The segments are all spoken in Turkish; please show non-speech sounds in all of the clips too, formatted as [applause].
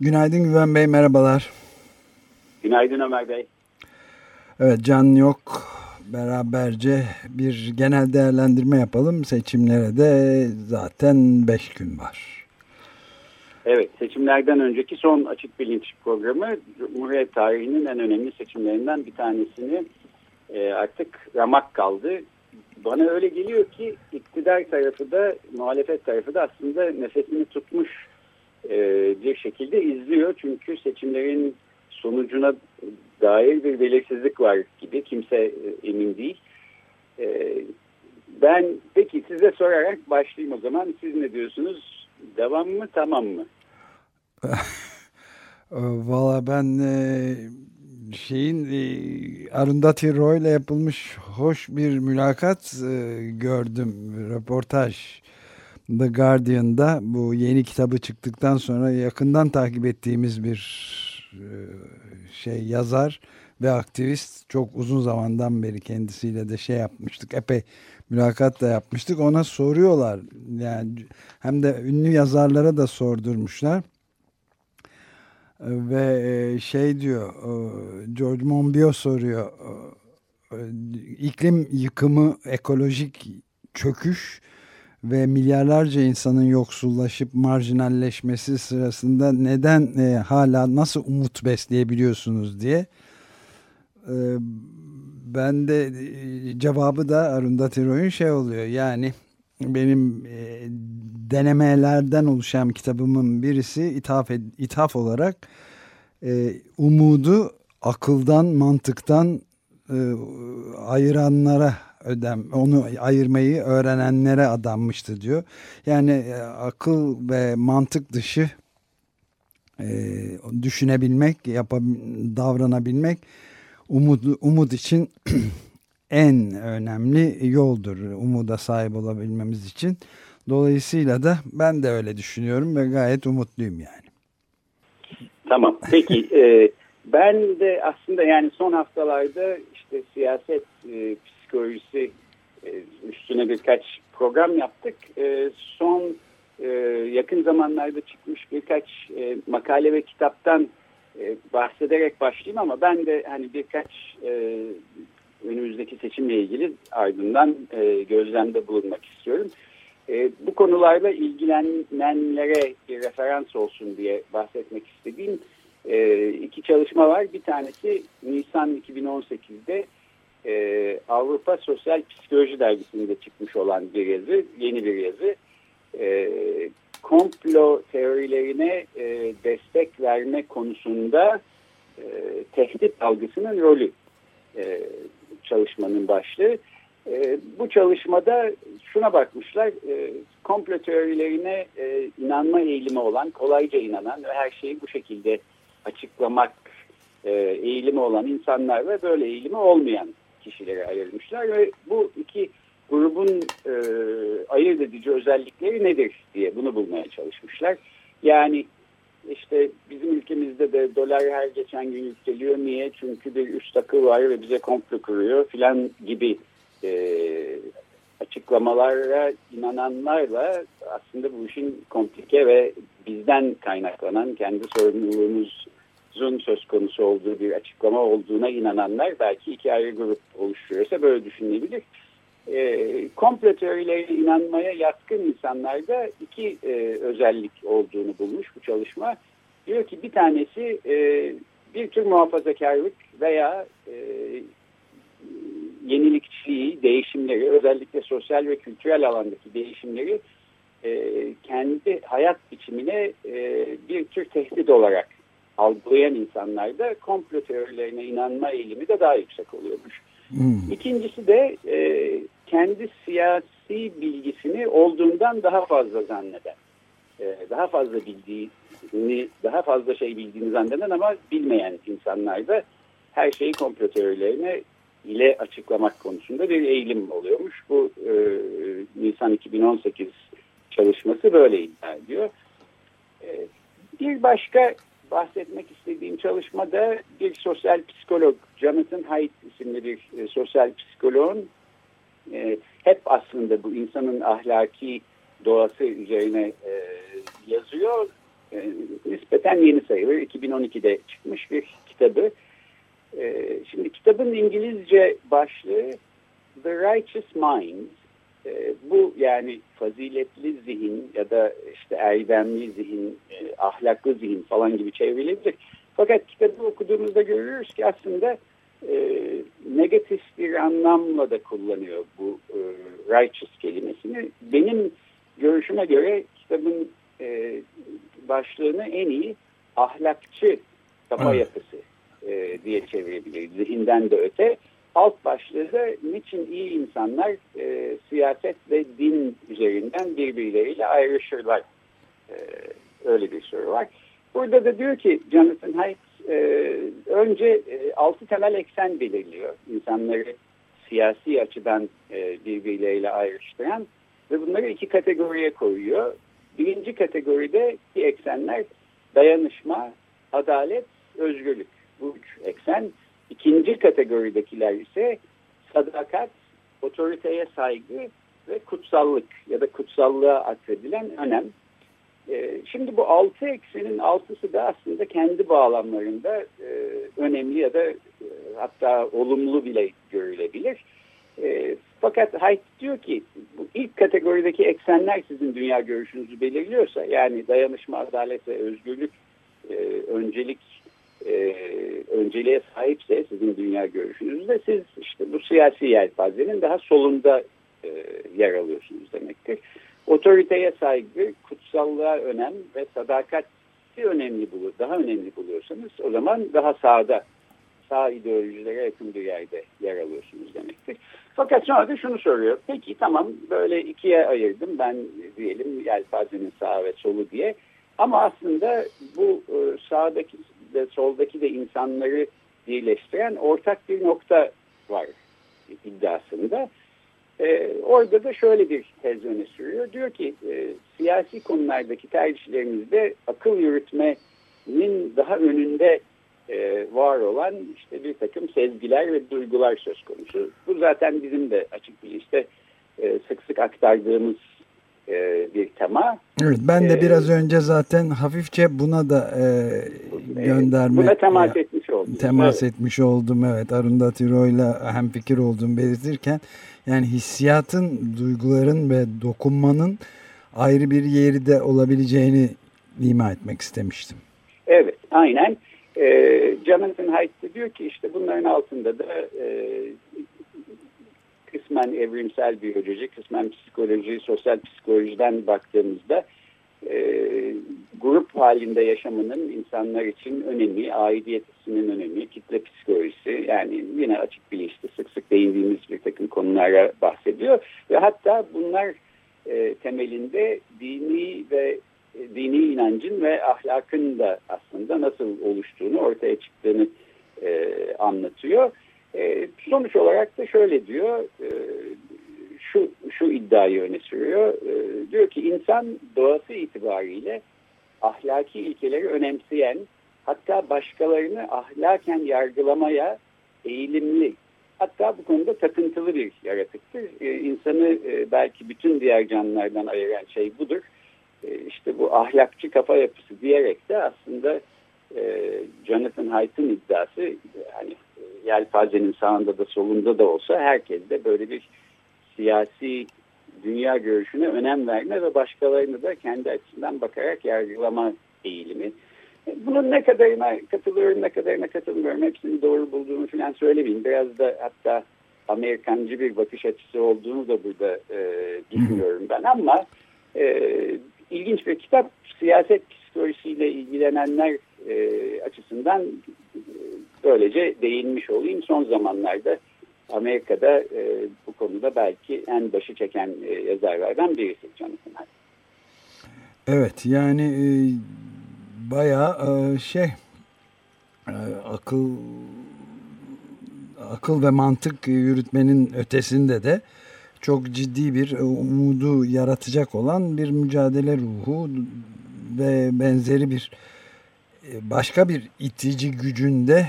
Günaydın Güven Bey, merhabalar. Günaydın Ömer Bey. Evet, Can yok. Beraberce bir genel değerlendirme yapalım. Seçimlere de zaten beş gün var. Evet, seçimlerden önceki son Açık Bilinç programı Cumhuriyet tarihinin en önemli seçimlerinden bir tanesini e, artık ramak kaldı. Bana öyle geliyor ki iktidar tarafı da muhalefet tarafı da aslında nefesini tutmuş e, bir şekilde izliyor. Çünkü seçimlerin sonucuna dair bir belirsizlik var gibi kimse e, emin değil. E, ben peki size sorarak başlayayım o zaman. Siz ne diyorsunuz? Devam mı tamam mı? [laughs] Valla ben şeyin Arundhati Roy ile yapılmış hoş bir mülakat e, gördüm. Röportaj The Guardian'da bu yeni kitabı çıktıktan sonra yakından takip ettiğimiz bir e, şey yazar ve aktivist çok uzun zamandan beri kendisiyle de şey yapmıştık. Epey mülakat da yapmıştık. Ona soruyorlar. Yani hem de ünlü yazarlara da sordurmuşlar ve e, şey diyor George Monbiot soruyor iklim yıkımı ekolojik çöküş ve milyarlarca insanın yoksullaşıp marjinalleşmesi sırasında neden e, hala nasıl umut besleyebiliyorsunuz diye e, ben de e, cevabı da Arundhati Roy'un şey oluyor. Yani benim e, denemelerden oluşan kitabımın birisi ithaf, ed, ithaf olarak e, umudu akıldan, mantıktan e, ayıranlara ödem, onu ayırmayı öğrenenlere adanmıştı diyor. Yani e, akıl ve mantık dışı e, düşünebilmek, yapab davranabilmek umut, umut için [clears throat] en önemli yoldur umuda sahip olabilmemiz için. Dolayısıyla da ben de öyle düşünüyorum ve gayet umutluyum yani. Tamam. Peki [laughs] e, ben de aslında yani son haftalarda işte siyaset e, psikolojisi e, üstüne birkaç program yaptık. E, son e, yakın zamanlarda çıkmış birkaç makale ve kitaptan bahsederek başlayayım ama ben de hani birkaç önümüzdeki seçimle ilgili ardından gözlemde bulunmak istiyorum. Bu konularla ilgilenenlere bir referans olsun diye bahsetmek istediğim iki çalışma var. Bir tanesi Nisan 2018'de e, Avrupa Sosyal Psikoloji Dergisi'nde çıkmış olan bir yazı, yeni bir yazı. E, komplo teorilerine e, destek verme konusunda e, tehdit algısının rolü e, çalışmanın başlığı. E, bu çalışmada şuna bakmışlar, e, komplo teorilerine e, inanma eğilimi olan, kolayca inanan ve her şeyi bu şekilde açıklamak e, eğilimi olan insanlar ve böyle eğilimi olmayan kişilere ayırmışlar ve bu iki grubun e, ayırt edici özellikleri nedir diye bunu bulmaya çalışmışlar. Yani işte bizim ülkemizde de dolar her geçen gün yükseliyor. Niye? Çünkü bir üst akıl var ve bize komplo kuruyor filan gibi e, açıklamalara inananlarla aslında bu işin komplike ve bizden kaynaklanan kendi sorumluluğumuzun söz konusu olduğu bir açıklama olduğuna inananlar belki iki ayrı grup oluşturuyorsa böyle düşünülebilir. E, komplo teorilerine inanmaya yatkın insanlarda iki e, özellik olduğunu bulmuş bu çalışma. Diyor ki bir tanesi e, bir tür muhafazakarlık veya e, yenilikçiliği, değişimleri, özellikle sosyal ve kültürel alandaki değişimleri e, kendi hayat biçimine e, bir tür tehdit olarak algılayan insanlarda komplo teorilerine inanma eğilimi de daha yüksek oluyormuş. Hmm. İkincisi de e, kendi siyasi bilgisini olduğundan daha fazla zanneden. e, daha fazla bildiğini, daha fazla şey bildiğini zanneden ama bilmeyen insanlar da her şeyi komplo teorilerine ile açıklamak konusunda bir eğilim oluyormuş. Bu e, Nisan 2018 çalışması böyle iddia ediyor. E, bir başka bahsetmek istediğim çalışma da bir sosyal psikolog Jonathan Haidt isimli bir e, sosyal psikologun e, hep aslında bu insanın ahlaki doğası üzerine e, yazıyor. E, nispeten yeni sayılır. 2012'de çıkmış bir kitabı. E, şimdi kitabın İngilizce başlığı The Righteous Mind. E, bu yani faziletli zihin ya da işte erdemli zihin, e, ahlaklı zihin falan gibi çevrilebilir. Fakat kitabı okuduğumuzda görüyoruz ki aslında e, negatif bir anlamla da kullanıyor bu e, righteous kelimesini. Benim görüşüme göre kitabın e, başlığını en iyi ahlakçı kafa evet. yapısı e, diye çevirebiliriz. Zihinden de öte. Alt başlığı da niçin iyi insanlar e, siyaset ve din üzerinden birbirleriyle ayrışırlar. E, öyle bir soru var. Burada da diyor ki Jonathan Haidt e, önce e, altı temel eksen belirliyor. İnsanları siyasi açıdan e, birbirleriyle ayrıştıran ve bunları iki kategoriye koyuyor. Birinci kategoride ki eksenler dayanışma, adalet, özgürlük. Bu üç eksen. İkinci kategoridekiler ise sadakat, otoriteye saygı ve kutsallık ya da kutsallığa atfedilen önem. Ee, şimdi bu altı eksenin altısı da aslında kendi bağlamlarında e, önemli ya da e, hatta olumlu bile görülebilir. E, fakat Haidt diyor ki bu ilk kategorideki eksenler sizin dünya görüşünüzü belirliyorsa yani dayanışma, adalet ve özgürlük öncelik önceliğe sahipse sizin dünya görüşünüzde siz işte bu siyasi yelpazenin daha solunda yer alıyorsunuz demektir otoriteye saygı, kutsallığa önem ve sadakati önemli bulur, daha önemli buluyorsanız o zaman daha sağda, sağ ideolojilere yakın bir yerde yer alıyorsunuz demektir. Fakat sonra da şunu soruyor. Peki tamam böyle ikiye ayırdım ben diyelim yelpazenin sağ ve solu diye. Ama aslında bu e, sağdaki de soldaki de insanları birleştiren ortak bir nokta var iddiasında. E, orada da şöyle bir tez öne sürüyor. Diyor ki e, siyasi konulardaki tercihlerimizde akıl yürütmenin daha önünde e, var olan işte bir takım sezgiler ve duygular söz konusu. Bu zaten bizim de açık bir işte e, sık sık aktardığımız e, bir tema. Evet, ben de ee, biraz önce zaten hafifçe buna da e, gönderme buna temas ya, etmiş oldum. Temas evet. etmiş oldum evet. Arunda Tiro'yla hem fikir olduğumu belirtirken yani hissiyatın, duyguların ve dokunmanın ayrı bir yeri de olabileceğini ima etmek istemiştim. Evet, aynen. Ee, Jonathan Haidt diyor ki işte bunların altında da e, kısmen evrimsel biyoloji, kısmen psikoloji, sosyal psikolojiden baktığımızda e, grup halinde yaşamının insanlar için önemi, aidiyet hissinin önemi, kitle psikolojisi yani yine açık bilinçli sık sık değindiğimiz bir takım konulara bahsediyor. Ve hatta bunlar e, temelinde dini ve e, dini inancın ve ahlakın da aslında nasıl oluştuğunu, ortaya çıktığını e, anlatıyor. E, sonuç olarak da şöyle diyor, e, şu, şu iddiayı öne sürüyor. E, diyor ki insan doğası itibariyle ahlaki ilkeleri önemseyen, hatta başkalarını ahlaken yargılamaya eğilimli, hatta bu konuda takıntılı bir yaratıktır. E, belki bütün diğer canlılardan ayıran şey budur. E, işte bu ahlakçı kafa yapısı diyerek de aslında Jonathan Haidt'in iddiası yelpazenin sağında da solunda da olsa herkes de böyle bir siyasi dünya görüşüne önem verme ve başkalarını da kendi açısından bakarak yargılama eğilimi. Bunun ne kadarına katılıyorum, ne kadarına katılmıyorum, hepsini doğru bulduğumu falan söylemeyeyim. Biraz da hatta Amerikancı bir bakış açısı olduğunu da burada e, düşünüyorum ben ama e, ilginç bir kitap. Siyaset psikolojisiyle ilgilenenler e, açısından e, böylece değinmiş olayım. Son zamanlarda Amerika'da e, bu konuda belki en başı çeken e, yazarlardan birisi Jonathan Haidt. Evet yani e, bayağı e, şey e, akıl akıl ve mantık yürütmenin ötesinde de çok ciddi bir umudu yaratacak olan bir mücadele ruhu ve benzeri bir başka bir itici gücünde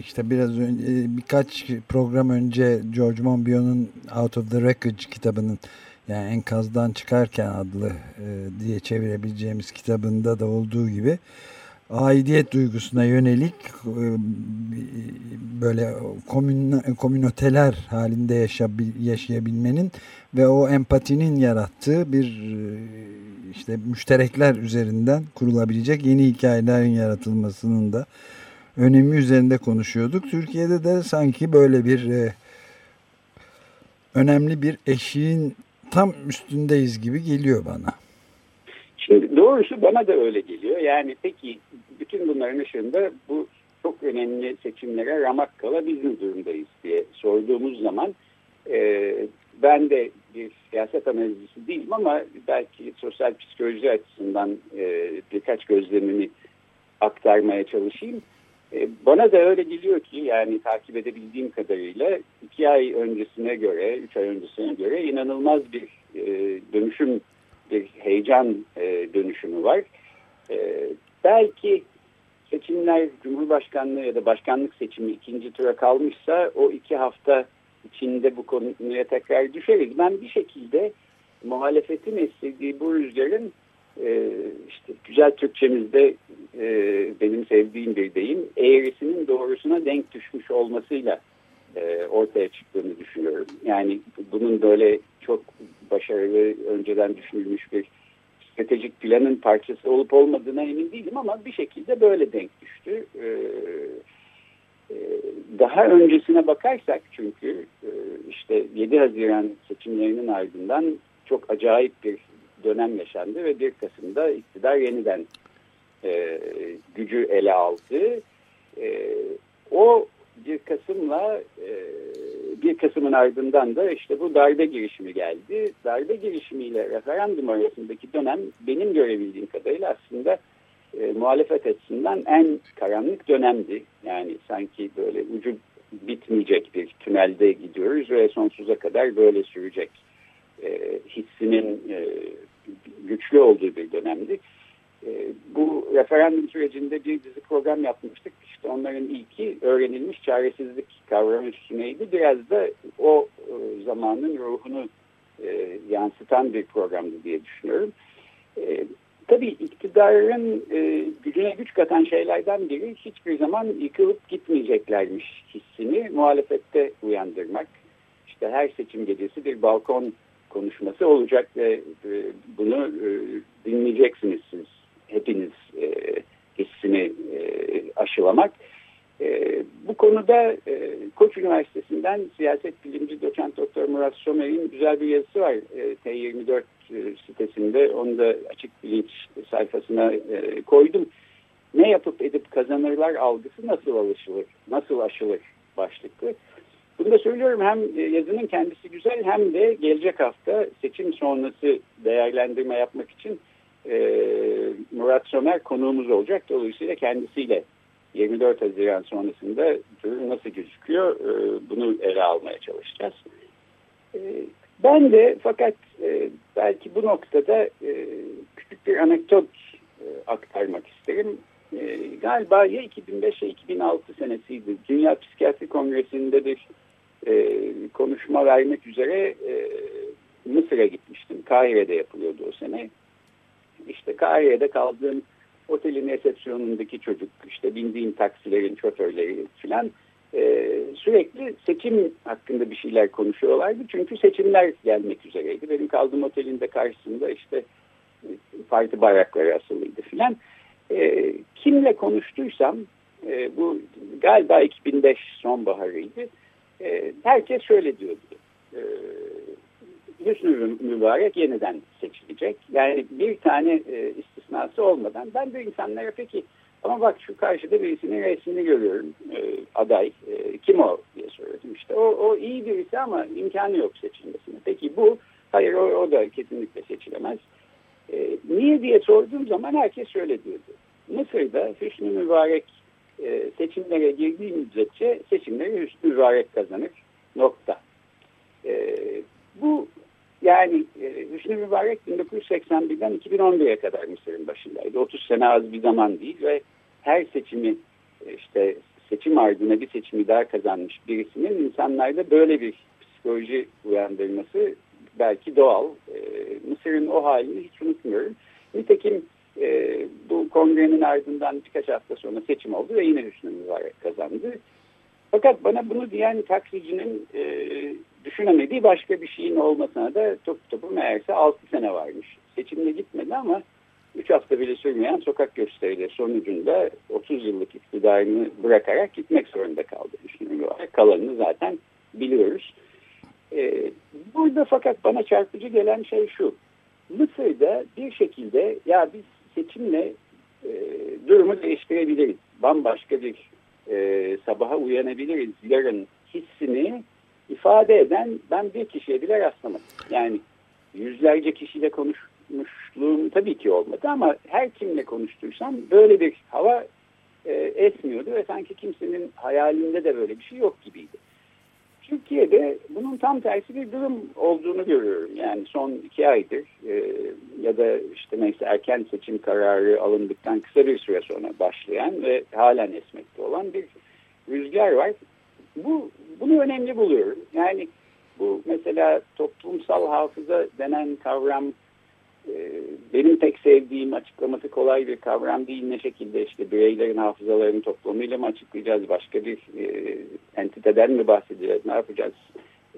işte biraz önce birkaç program önce George Monbiot'un Out of the Wreckage kitabının yani enkazdan çıkarken adlı diye çevirebileceğimiz kitabında da olduğu gibi aidiyet duygusuna yönelik e, böyle komün, komünoteler halinde yaşayabilmenin ve o empatinin yarattığı bir e, işte müşterekler üzerinden kurulabilecek yeni hikayelerin yaratılmasının da önemi üzerinde konuşuyorduk. Türkiye'de de sanki böyle bir e, önemli bir eşiğin tam üstündeyiz gibi geliyor bana. Doğrusu bana da öyle geliyor. Yani peki bütün bunların ışığında bu çok önemli seçimlere ramak kala biz mi durumdayız diye sorduğumuz zaman e, ben de bir siyaset analizcisi değilim ama belki sosyal psikoloji açısından e, birkaç gözlemimi aktarmaya çalışayım. E, bana da öyle geliyor ki yani takip edebildiğim kadarıyla iki ay öncesine göre, üç ay öncesine göre inanılmaz bir e, dönüşüm bir heyecan e, dönüşümü var. E, belki seçimler Cumhurbaşkanlığı ya da başkanlık seçimi ikinci tura kalmışsa o iki hafta içinde bu konuya tekrar düşeriz. Ben bir şekilde muhalefetin istediği bu rüzgarın e, işte güzel Türkçemizde e, benim sevdiğim bir deyim eğrisinin doğrusuna denk düşmüş olmasıyla e, ortaya çıktığını düşünüyorum. Yani bunun böyle çok başarılı, önceden düşünülmüş bir stratejik planın parçası olup olmadığına emin değilim ama bir şekilde böyle denk düştü. Ee, e, daha öncesine bakarsak çünkü e, işte 7 Haziran seçimlerinin ardından çok acayip bir dönem yaşandı ve 1 Kasım'da iktidar yeniden e, gücü ele aldı. O 1 Kasım'la 1 Kasım'ın ardından da işte bu darbe girişimi geldi. Darbe girişimiyle referandum arasındaki dönem benim görebildiğim kadarıyla aslında e, muhalefet açısından en karanlık dönemdi. Yani sanki böyle ucu bitmeyecek bir tünelde gidiyoruz ve sonsuza kadar böyle sürecek e, hissinin e, güçlü olduğu bir dönemdi. E, bu referandum sürecinde bir dizi program yapmıştık. İşte onların ilki öğrenilmiş çaresizlik kavramı üstüneydi. Biraz da o e, zamanın ruhunu e, yansıtan bir programdı diye düşünüyorum. Tabii iktidarın gücüne güç katan şeylerden biri hiçbir zaman yıkılıp gitmeyeceklermiş hissini muhalefette uyandırmak. İşte her seçim gecesi bir balkon konuşması olacak ve bunu e, dinleyeceksiniz siz hepiniz e, hissini e, aşılamak. E, bu konuda e, Koç Üniversitesi'nden siyaset bilimci doçent doktor Murat Somer'in güzel bir yazısı var e, T24 e, sitesinde. Onu da açık bilinç sayfasına e, koydum. Ne yapıp edip kazanırlar algısı nasıl alışılır, nasıl aşılır başlıklı. Bunu da söylüyorum hem e, yazının kendisi güzel hem de gelecek hafta seçim sonrası değerlendirme yapmak için e, Murat Somer konuğumuz olacak. Dolayısıyla kendisiyle 24 Haziran sonrasında nasıl gözüküyor e, bunu ele almaya çalışacağız. E, ben de fakat belki bu noktada küçük bir anekdot aktarmak isterim. Galiba ya 2005 ya 2006 senesiydi. Dünya Psikiyatri Kongresi'nde bir konuşma vermek üzere Mısır'a gitmiştim. Kahire'de yapılıyordu o sene işte Kahire'de kaldığım otelin resepsiyonundaki çocuk, işte bindiğim taksilerin şoförleri falan e, sürekli seçim hakkında bir şeyler konuşuyorlardı. Çünkü seçimler gelmek üzereydi. Benim kaldığım otelin de karşısında işte parti bayrakları asılıydı filan. E, kimle konuştuysam e, bu galiba 2005 sonbaharıydı. E, herkes şöyle diyordu. Hüsnü Mübarek yeniden seçilecek. Yani bir tane e, istisnası olmadan ben de insanlara peki ama bak şu karşıda birisinin resmini görüyorum e, aday e, kim o diye söyledim işte o, o iyi birisi ama imkanı yok seçilmesine. Peki bu hayır o, o da kesinlikle seçilemez. E, niye diye sorduğum zaman herkes şöyle diyordu. Mısır'da Hüsnü Mübarek e, seçimlere girdiği müddetçe seçimleri Hüsnü Mübarek kazanır. Nokta. E, bu yani e, Hüsnü Mübarek 1981'den 2011'e kadar Mısır'ın başındaydı. 30 sene az bir zaman değil ve her seçimi e, işte seçim ardına bir seçimi daha kazanmış birisinin insanlarda böyle bir psikoloji uyandırması belki doğal. E, Mısır'ın o halini hiç unutmuyorum. Nitekim e, bu kongrenin ardından birkaç hafta sonra seçim oldu ve yine Hüsnü Mübarek kazandı. Fakat bana bunu diyen taksicinin e, düşünemediği başka bir şeyin olmasına da top topu meğerse 6 sene varmış. Seçimde gitmedi ama 3 hafta bile sürmeyen sokak gösterileri sonucunda 30 yıllık iktidarını bırakarak gitmek zorunda kaldı. Hüsnü Kalanını zaten biliyoruz. Ee, burada fakat bana çarpıcı gelen şey şu. Mısır'da bir şekilde ya biz seçimle e, durumu değiştirebiliriz. Bambaşka bir e, sabaha uyanabiliriz. Yarın hissini ifade eden ben bir kişiye bile rastlamadım. Yani yüzlerce kişiyle konuşmuşluğum tabii ki olmadı ama her kimle konuştuysam böyle bir hava e, esmiyordu ve sanki kimsenin hayalinde de böyle bir şey yok gibiydi. Türkiye'de bunun tam tersi bir durum olduğunu görüyorum. Yani son iki aydır e, ya da işte neyse erken seçim kararı alındıktan kısa bir süre sonra başlayan ve halen esmekte olan bir rüzgar var. Bu bunu önemli buluyorum. Yani bu mesela toplumsal hafıza denen kavram e, benim pek sevdiğim açıklaması kolay bir kavram değil. Ne şekilde işte bireylerin hafızalarını toplamıyla mı açıklayacağız? Başka bir e, entiteden mi bahsedeceğiz? Ne yapacağız?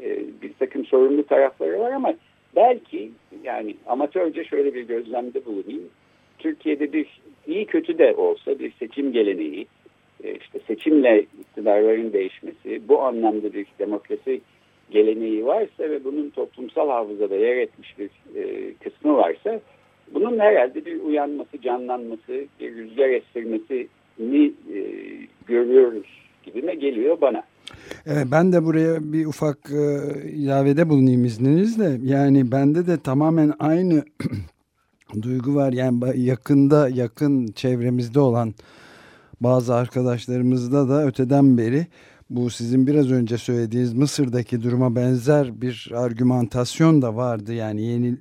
E, bir takım sorumlu tarafları var ama belki yani amatörce şöyle bir gözlemde bulunayım. Türkiye'de bir iyi kötü de olsa bir seçim geleneği, işte seçimle iktidarların değişmesi, bu anlamda bir demokrasi geleneği varsa ve bunun toplumsal hafızada yer etmiş bir e, kısmı varsa bunun herhalde bir uyanması, canlanması, bir rüzgar estirmesini e, görüyoruz gibime geliyor bana. Evet, ben de buraya bir ufak e, ilavede bulunayım izninizle. Yani bende de tamamen aynı [clears throat] duygu var. Yani yakında yakın çevremizde olan bazı arkadaşlarımızda da öteden beri bu sizin biraz önce söylediğiniz Mısır'daki duruma benzer bir argümantasyon da vardı. Yani yeni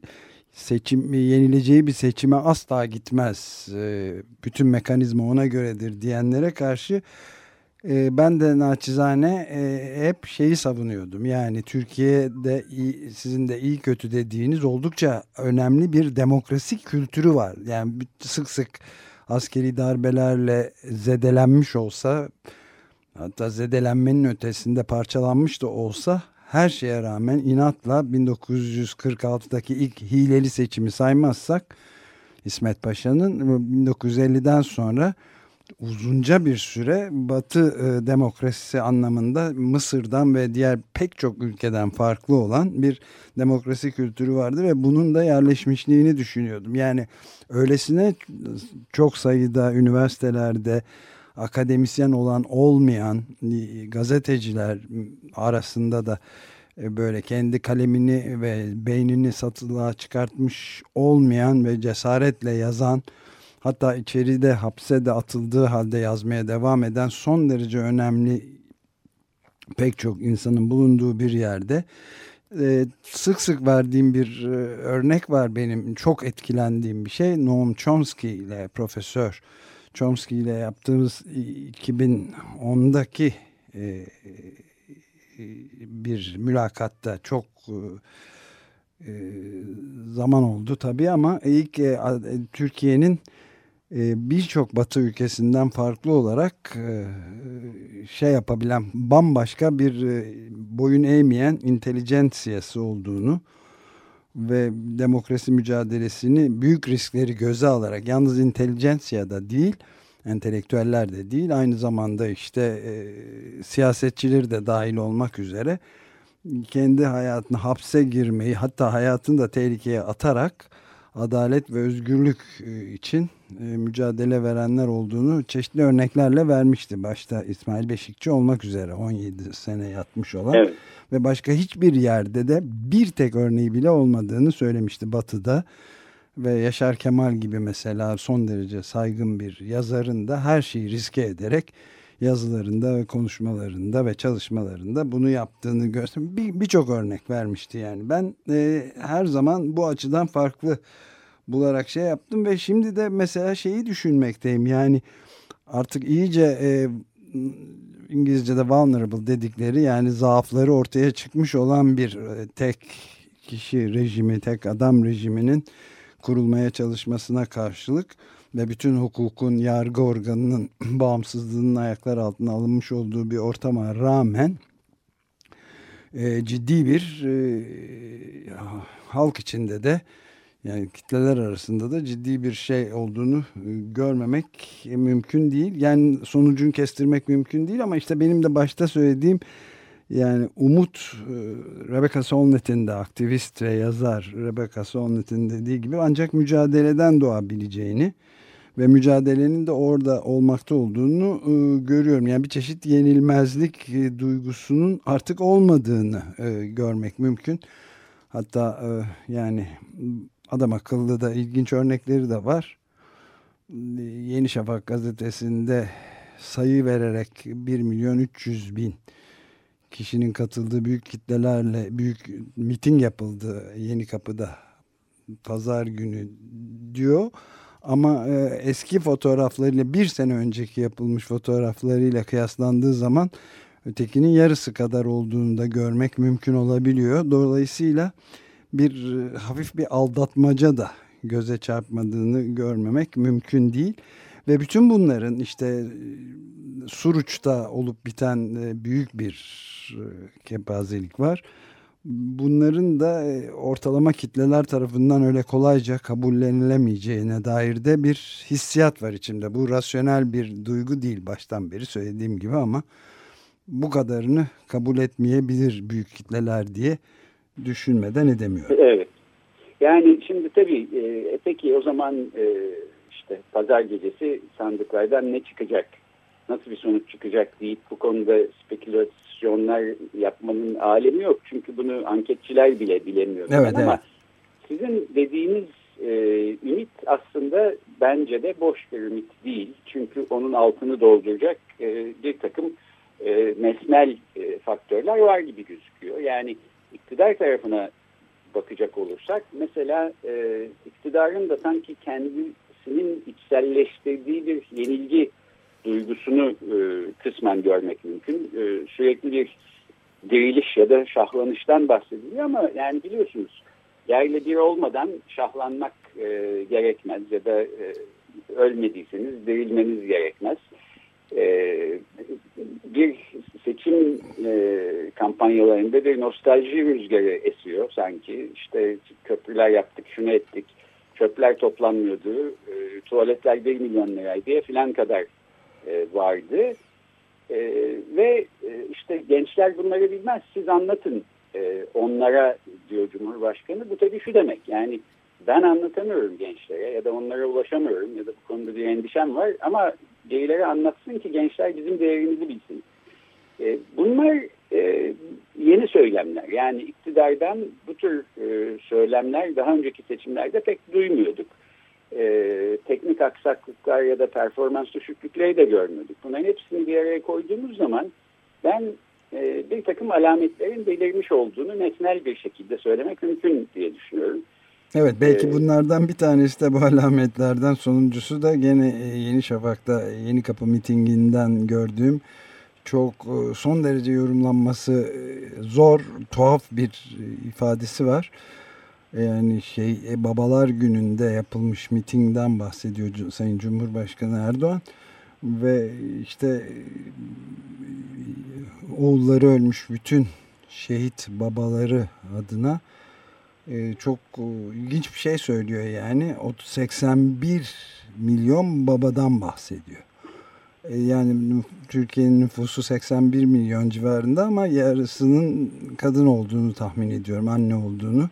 seçim yenileceği bir seçime asla gitmez. E, bütün mekanizma ona göredir diyenlere karşı e, ben de naçizane e, hep şeyi savunuyordum. Yani Türkiye'de sizin de iyi kötü dediğiniz oldukça önemli bir demokrasi kültürü var. Yani sık sık askeri darbelerle zedelenmiş olsa hatta zedelenmenin ötesinde parçalanmış da olsa her şeye rağmen inatla 1946'daki ilk hileli seçimi saymazsak İsmet Paşa'nın 1950'den sonra uzunca bir süre Batı e, demokrasisi anlamında Mısır'dan ve diğer pek çok ülkeden farklı olan bir demokrasi kültürü vardı ve bunun da yerleşmişliğini düşünüyordum. Yani öylesine çok sayıda üniversitelerde akademisyen olan olmayan e, gazeteciler arasında da e, böyle kendi kalemini ve beynini satılığa çıkartmış olmayan ve cesaretle yazan hatta içeride hapse de atıldığı halde yazmaya devam eden son derece önemli pek çok insanın bulunduğu bir yerde e, sık sık verdiğim bir örnek var benim. Çok etkilendiğim bir şey. Noam Chomsky ile profesör Chomsky ile yaptığımız 2010'daki e, e, bir mülakatta çok e, zaman oldu tabii ama ilk e, Türkiye'nin e, birçok batı ülkesinden farklı olarak e, şey yapabilen bambaşka bir e, boyun eğmeyen intelijentsiyası olduğunu ve demokrasi mücadelesini büyük riskleri göze alarak yalnız intelijensiya da değil entelektüeller de değil aynı zamanda işte e, siyasetçileri de dahil olmak üzere kendi hayatını hapse girmeyi hatta hayatını da tehlikeye atarak adalet ve özgürlük e, için e, mücadele verenler olduğunu çeşitli örneklerle vermişti. Başta İsmail Beşikçi olmak üzere 17 sene yatmış olan evet. ve başka hiçbir yerde de bir tek örneği bile olmadığını söylemişti Batı'da ve Yaşar Kemal gibi mesela son derece saygın bir yazarın da her şeyi riske ederek yazılarında ve konuşmalarında ve çalışmalarında bunu yaptığını gördüm. Birçok bir örnek vermişti yani. Ben e, her zaman bu açıdan farklı bularak şey yaptım ve şimdi de mesela şeyi düşünmekteyim. Yani artık iyice e, İngilizce'de vulnerable dedikleri yani zaafları ortaya çıkmış olan bir e, tek kişi rejimi, tek adam rejiminin kurulmaya çalışmasına karşılık ve bütün hukukun yargı organının [clears throat] bağımsızlığının ayaklar altına alınmış olduğu bir ortama rağmen e, ciddi bir e, halk içinde de yani kitleler arasında da ciddi bir şey olduğunu e, görmemek mümkün değil. Yani sonucunu kestirmek mümkün değil ama işte benim de başta söylediğim yani Umut e, Rebecca Solnit'in de aktivist ve yazar Rebecca Solnit'in dediği gibi ancak mücadeleden doğabileceğini ve mücadelenin de orada olmakta olduğunu e, görüyorum. Yani bir çeşit yenilmezlik e, duygusunun artık olmadığını e, görmek mümkün. Hatta e, yani adam akıllı da ilginç örnekleri de var. Yeni Şafak gazetesinde sayı vererek 1 milyon 300 bin kişinin katıldığı büyük kitlelerle büyük miting yapıldı Yeni Kapı'da pazar günü diyor. Ama e, eski fotoğraflarıyla bir sene önceki yapılmış fotoğraflarıyla kıyaslandığı zaman ötekinin yarısı kadar olduğunu da görmek mümkün olabiliyor. Dolayısıyla bir e, hafif bir aldatmaca da göze çarpmadığını görmemek mümkün değil. Ve bütün bunların işte e, Suruç'ta olup biten e, büyük bir kepazelik var. Bunların da ortalama kitleler tarafından öyle kolayca kabullenilemeyeceğine dair de bir hissiyat var içimde. Bu rasyonel bir duygu değil baştan beri söylediğim gibi ama bu kadarını kabul etmeyebilir büyük kitleler diye düşünmeden edemiyorum. Evet. Yani şimdi tabii e, peki o zaman e, işte pazar gecesi sandıklardan ne çıkacak? Nasıl bir sonuç çıkacak deyip bu konuda spekülasyonlar yapmanın alemi yok. Çünkü bunu anketçiler bile bilemiyor. Evet, Ama sizin dediğiniz e, ümit aslında bence de boş bir ümit değil. Çünkü onun altını dolduracak e, bir takım e, mesnel e, faktörler var gibi gözüküyor. Yani iktidar tarafına bakacak olursak mesela e, iktidarın da sanki kendisinin içselleştirdiği bir yenilgi duygusunu e, kısmen görmek mümkün. E, sürekli bir diriliş ya da şahlanıştan bahsediliyor ama yani biliyorsunuz yerle bir olmadan şahlanmak e, gerekmez ya da e, ölmediyseniz dirilmeniz gerekmez. E, bir seçim e, kampanyalarında bir nostalji rüzgarı esiyor sanki. İşte köprüler yaptık, şunu ettik, çöpler toplanmıyordu, e, tuvaletler 1 milyon liraydı filan kadar e, vardı. E, ve e, işte gençler bunları bilmez, siz anlatın onlara diyor Cumhurbaşkanı. Bu tabii şu demek yani ben anlatamıyorum gençlere ya da onlara ulaşamıyorum ya da bu konuda bir endişem var ama geylere anlatsın ki gençler bizim değerimizi bilsin. E, bunlar e, yeni söylemler. Yani iktidardan bu tür e, söylemler daha önceki seçimlerde pek duymuyorduk. E, teknik aksaklıklar ya da performans düşüklükleri de görmüyorduk. Bunların hepsini bir araya koyduğumuz zaman ben e, bir takım alametlerin belirmiş olduğunu nesnel bir şekilde söylemek mümkün diye düşünüyorum. Evet belki ee, bunlardan bir tanesi de bu [laughs] alametlerden sonuncusu da gene e, Yeni Şafak'ta Yeni Kapı mitinginden gördüğüm çok e, son derece yorumlanması e, zor, tuhaf bir ifadesi var. Yani şey babalar gününde yapılmış mitingden bahsediyor Sayın Cumhurbaşkanı Erdoğan ve işte oğulları ölmüş bütün şehit babaları adına e, çok e, ilginç bir şey söylüyor yani. 81 milyon babadan bahsediyor. E, yani Türkiye'nin nüfusu 81 milyon civarında ama yarısının kadın olduğunu tahmin ediyorum, anne olduğunu.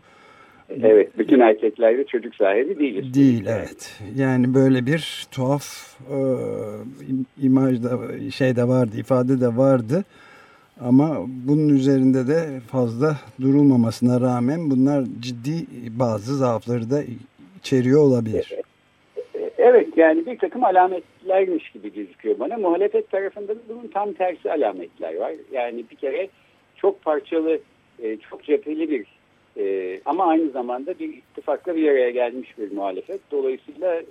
Evet, bütün erkekler de çocuk sahibi değiliz. Değil, evet. Yani böyle bir tuhaf e, imajda şey de vardı, ifade de vardı. Ama bunun üzerinde de fazla durulmamasına rağmen bunlar ciddi bazı zaafları da içeriyor olabilir. Evet yani bir takım alametlermiş gibi gözüküyor bana. Muhalefet tarafında da bunun tam tersi alametler var. Yani bir kere çok parçalı, e, çok cepheli bir e, ama aynı zamanda bir ittifakla bir araya gelmiş bir muhalefet. Dolayısıyla e,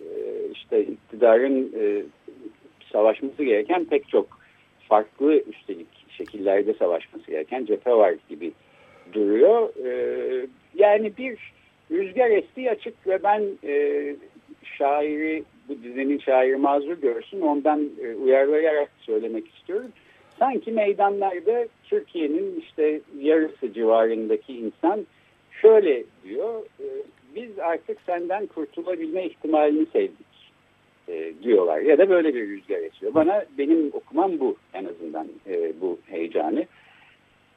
işte iktidarın savaşması gereken pek çok farklı üstelik şekillerde savaşması gereken cephe var gibi duruyor. Yani bir rüzgar estiği açık ve ben şairi bu dizinin şairi mazur görsün ondan e, uyarlayarak söylemek istiyorum. Sanki meydanlarda Türkiye'nin işte yarısı civarındaki insan şöyle diyor. E, biz artık senden kurtulabilme ihtimalini sevdik e, diyorlar. Ya da böyle bir rüzgar esiyor. Bana benim okumam bu en azından e, bu heyecanı.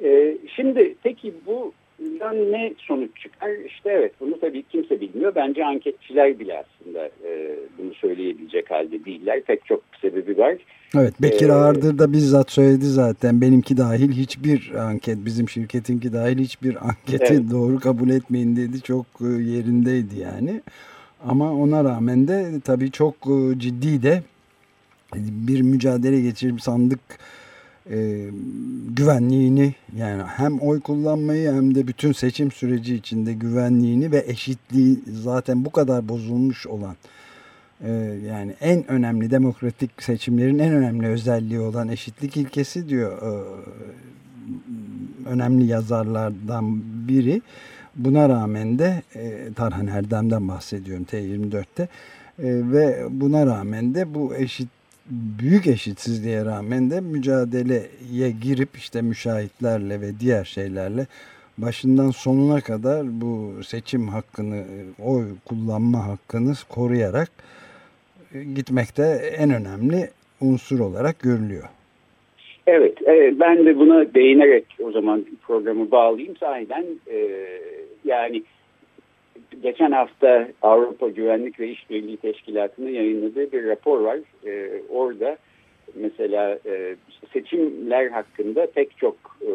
E, şimdi peki bu bundan ne sonuç çıkar? İşte evet bunu tabii kimse bilmiyor. Bence anketçiler bile aslında e, bunu söyleyebilecek halde değiller. Pek çok sebebi var. Evet Bekir ee, Ağırdır da bizzat söyledi zaten. Benimki dahil hiçbir anket, bizim şirketinki dahil hiçbir anketi evet. doğru kabul etmeyin dedi. Çok e, yerindeydi yani. Ama ona rağmen de tabii çok e, ciddi de bir mücadele geçirip sandık e, güvenliğini yani hem oy kullanmayı hem de bütün seçim süreci içinde güvenliğini ve eşitliği zaten bu kadar bozulmuş olan e, yani en önemli demokratik seçimlerin en önemli özelliği olan eşitlik ilkesi diyor e, önemli yazarlardan biri. Buna rağmen de e, Tarhan Erdem'den bahsediyorum T24'te e, ve buna rağmen de bu eşit büyük eşitsizliğe rağmen de mücadeleye girip işte müşahitlerle ve diğer şeylerle başından sonuna kadar bu seçim hakkını, oy kullanma hakkını koruyarak e, gitmekte en önemli unsur olarak görülüyor. Evet, evet ben de buna değinerek o zaman programı bağlayayım. Sahiden e, yani geçen hafta Avrupa Güvenlik ve İşbirliği Teşkilatı'nın yayınladığı bir rapor var. E, orada mesela e, seçimler hakkında pek çok e,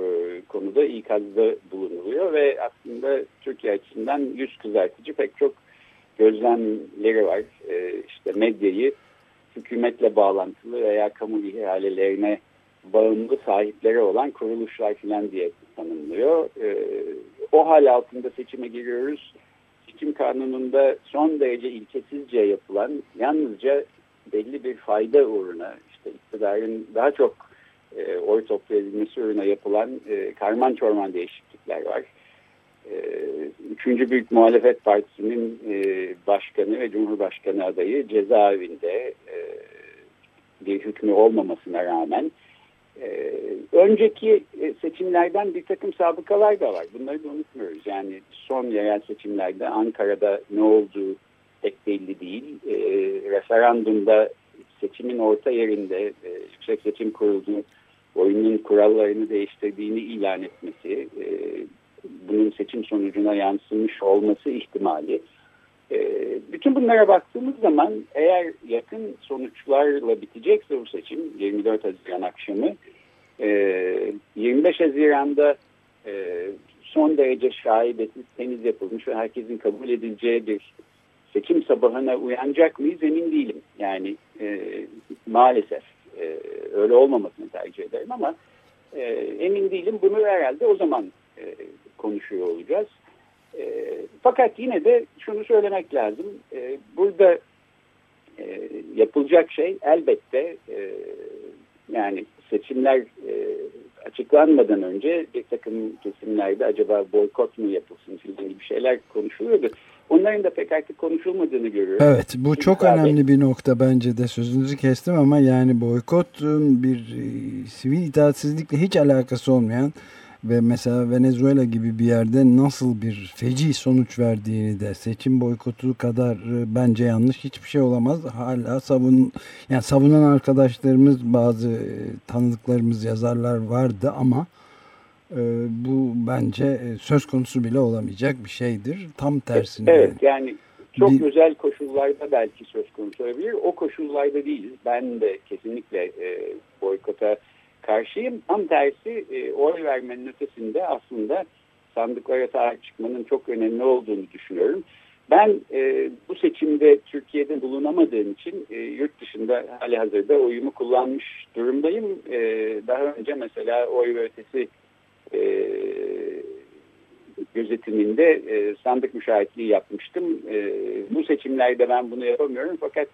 konuda ikazda bulunuluyor ve aslında Türkiye açısından yüz kızartıcı pek çok gözlemleri var. E, işte medyayı hükümetle bağlantılı veya kamu ihalelerine bağımlı sahipleri olan kuruluşlar filan diye tanımlıyor. E, o hal altında seçime giriyoruz seçim kanununda son derece ilkesizce yapılan yalnızca belli bir fayda uğruna işte iktidarın daha çok e, oy toplayabilmesi uğruna yapılan e, karman çorman değişiklikler var. E, üçüncü Büyük Muhalefet Partisi'nin e, başkanı ve cumhurbaşkanı adayı cezaevinde e, bir hükmü olmamasına rağmen ee, önceki e, seçimlerden bir takım sabıkalar da var. Bunları da unutmuyoruz. Yani son yerel seçimlerde Ankara'da ne olduğu pek belli değil. E, referandumda seçimin orta yerinde e, Yüksek Seçim Kurulu oyunun kurallarını değiştirdiğini ilan etmesi, e, bunun seçim sonucuna yansımış olması ihtimali. E, bütün bunlara baktığımız zaman eğer yakın sonuçlarla bitecekse bu seçim 24 Haziran akşamı 25 e, Haziran'da e, son derece şaibesiz temiz yapılmış ve herkesin kabul edileceği bir seçim sabahına uyanacak mıyız emin değilim. Yani e, maalesef öyle olmamasını tercih ederim ama emin değilim. Bunu herhalde o zaman konuşuyor olacağız. E, fakat yine de şunu söylemek lazım. E, burada e, yapılacak şey elbette e, yani seçimler e, açıklanmadan önce bir takım kesimlerde acaba boykot mu yapılsın filan gibi şeyler konuşuluyordu. Onların da pek artık konuşulmadığını görüyoruz. Evet bu Çünkü çok abi, önemli bir nokta bence de sözünüzü kestim ama yani boykotun bir e, sivil itaatsizlikle hiç alakası olmayan ve mesela Venezuela gibi bir yerde nasıl bir feci sonuç verdiğini de seçim boykotu kadar e, bence yanlış hiçbir şey olamaz. Hala savun yani savunan arkadaşlarımız bazı e, tanıdıklarımız yazarlar vardı ama e, bu bence söz konusu bile olamayacak bir şeydir. Tam tersine. Evet yani çok bir... özel koşullarda belki söz konusu olabilir. O koşullarda değil. Ben de kesinlikle e, boykota karşıyım. Tam tersi e, oy vermenin ötesinde aslında sandıklara sahip çıkmanın çok önemli olduğunu düşünüyorum. Ben e, bu seçimde Türkiye'de bulunamadığım için e, yurt dışında hali hazırda oyumu kullanmış durumdayım. E, daha önce mesela oy ve ötesi e, gözetiminde e, sandık müşahitliği yapmıştım. E, bu seçimlerde ben bunu yapamıyorum fakat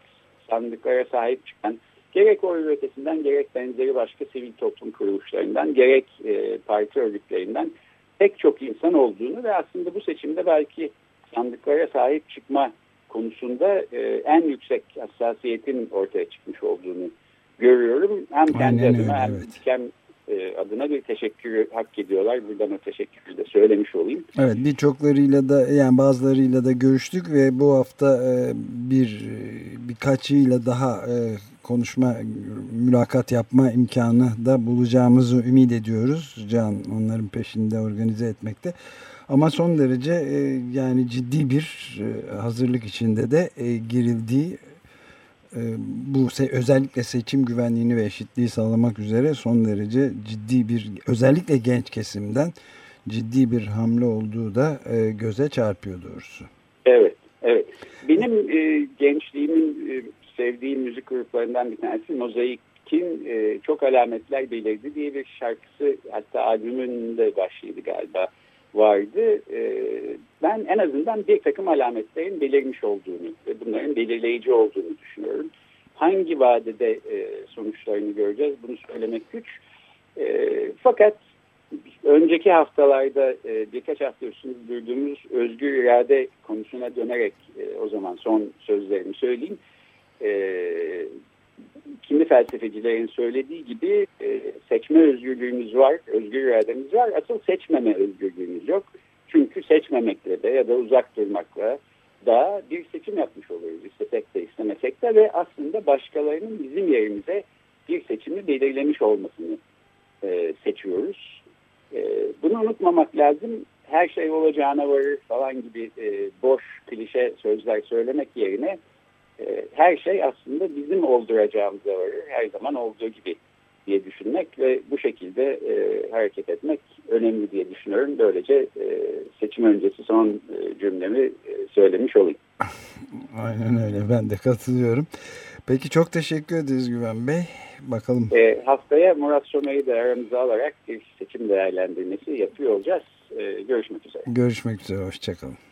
sandıklara sahip çıkan gerek oy ötesinden gerek benzeri başka sivil toplum kuruluşlarından gerek e, parti örgütlerinden pek çok insan olduğunu ve aslında bu seçimde belki sandıklara sahip çıkma konusunda e, en yüksek hassasiyetin ortaya çıkmış olduğunu görüyorum. Hem kendi Aynen adıma öyle, hem evet. ülkem e, adına bir teşekkürü hak ediyorlar. Buradan o teşekkürü de söylemiş olayım. Evet birçoklarıyla da yani bazılarıyla da görüştük ve bu hafta e, bir e, birkaçıyla daha konuşma, mülakat yapma imkanı da bulacağımızı ümit ediyoruz. Can onların peşinde organize etmekte. Ama son derece e, yani ciddi bir e, hazırlık içinde de e, girildiği e, bu se özellikle seçim güvenliğini ve eşitliği sağlamak üzere son derece ciddi bir özellikle genç kesimden ciddi bir hamle olduğu da e, göze çarpıyor doğrusu. Evet, evet. Benim e, gençliğimin e, sevdiğim müzik gruplarından bir tanesi Mozaik'in e, Çok Alametler Belirdi diye bir şarkısı hatta albümün de başlıydı galiba vardı. E, ben en azından bir takım alametlerin belirmiş olduğunu ve bunların belirleyici olduğunu düşünüyorum. Hangi vadede e, sonuçlarını göreceğiz bunu söylemek güç. E, fakat önceki haftalarda e, birkaç hafta üstünde duyduğumuz özgür irade konusuna dönerek e, o zaman son sözlerimi söyleyeyim. E, kimi felsefecilerin söylediği gibi e, seçme özgürlüğümüz var, özgür irademiz var. Asıl seçmeme özgürlüğümüz yok. Çünkü seçmemekle de ya da uzak durmakla da bir seçim yapmış oluyoruz istesek de istemesek de ve aslında başkalarının bizim yerimize bir seçimi belirlemiş olmasını e, seçiyoruz. E, bunu unutmamak lazım. Her şey olacağına varır falan gibi e, boş klişe sözler söylemek yerine e, her şey aslında bizim olduracağımıza varır. Her zaman olduğu gibi diye düşünmek ve bu şekilde e, hareket etmek önemli diye düşünüyorum. Böylece e, seçim öncesi son e, cümlemi e, söylemiş olayım. [laughs] Aynen öyle ben de katılıyorum. Peki çok teşekkür ederiz Güven Bey. Bakalım. E, haftaya Murat Somer'i de aramıza alarak bir seçim değerlendirmesi yapıyor olacağız. E, görüşmek üzere. Görüşmek üzere. Hoşçakalın. Hoşçakalın.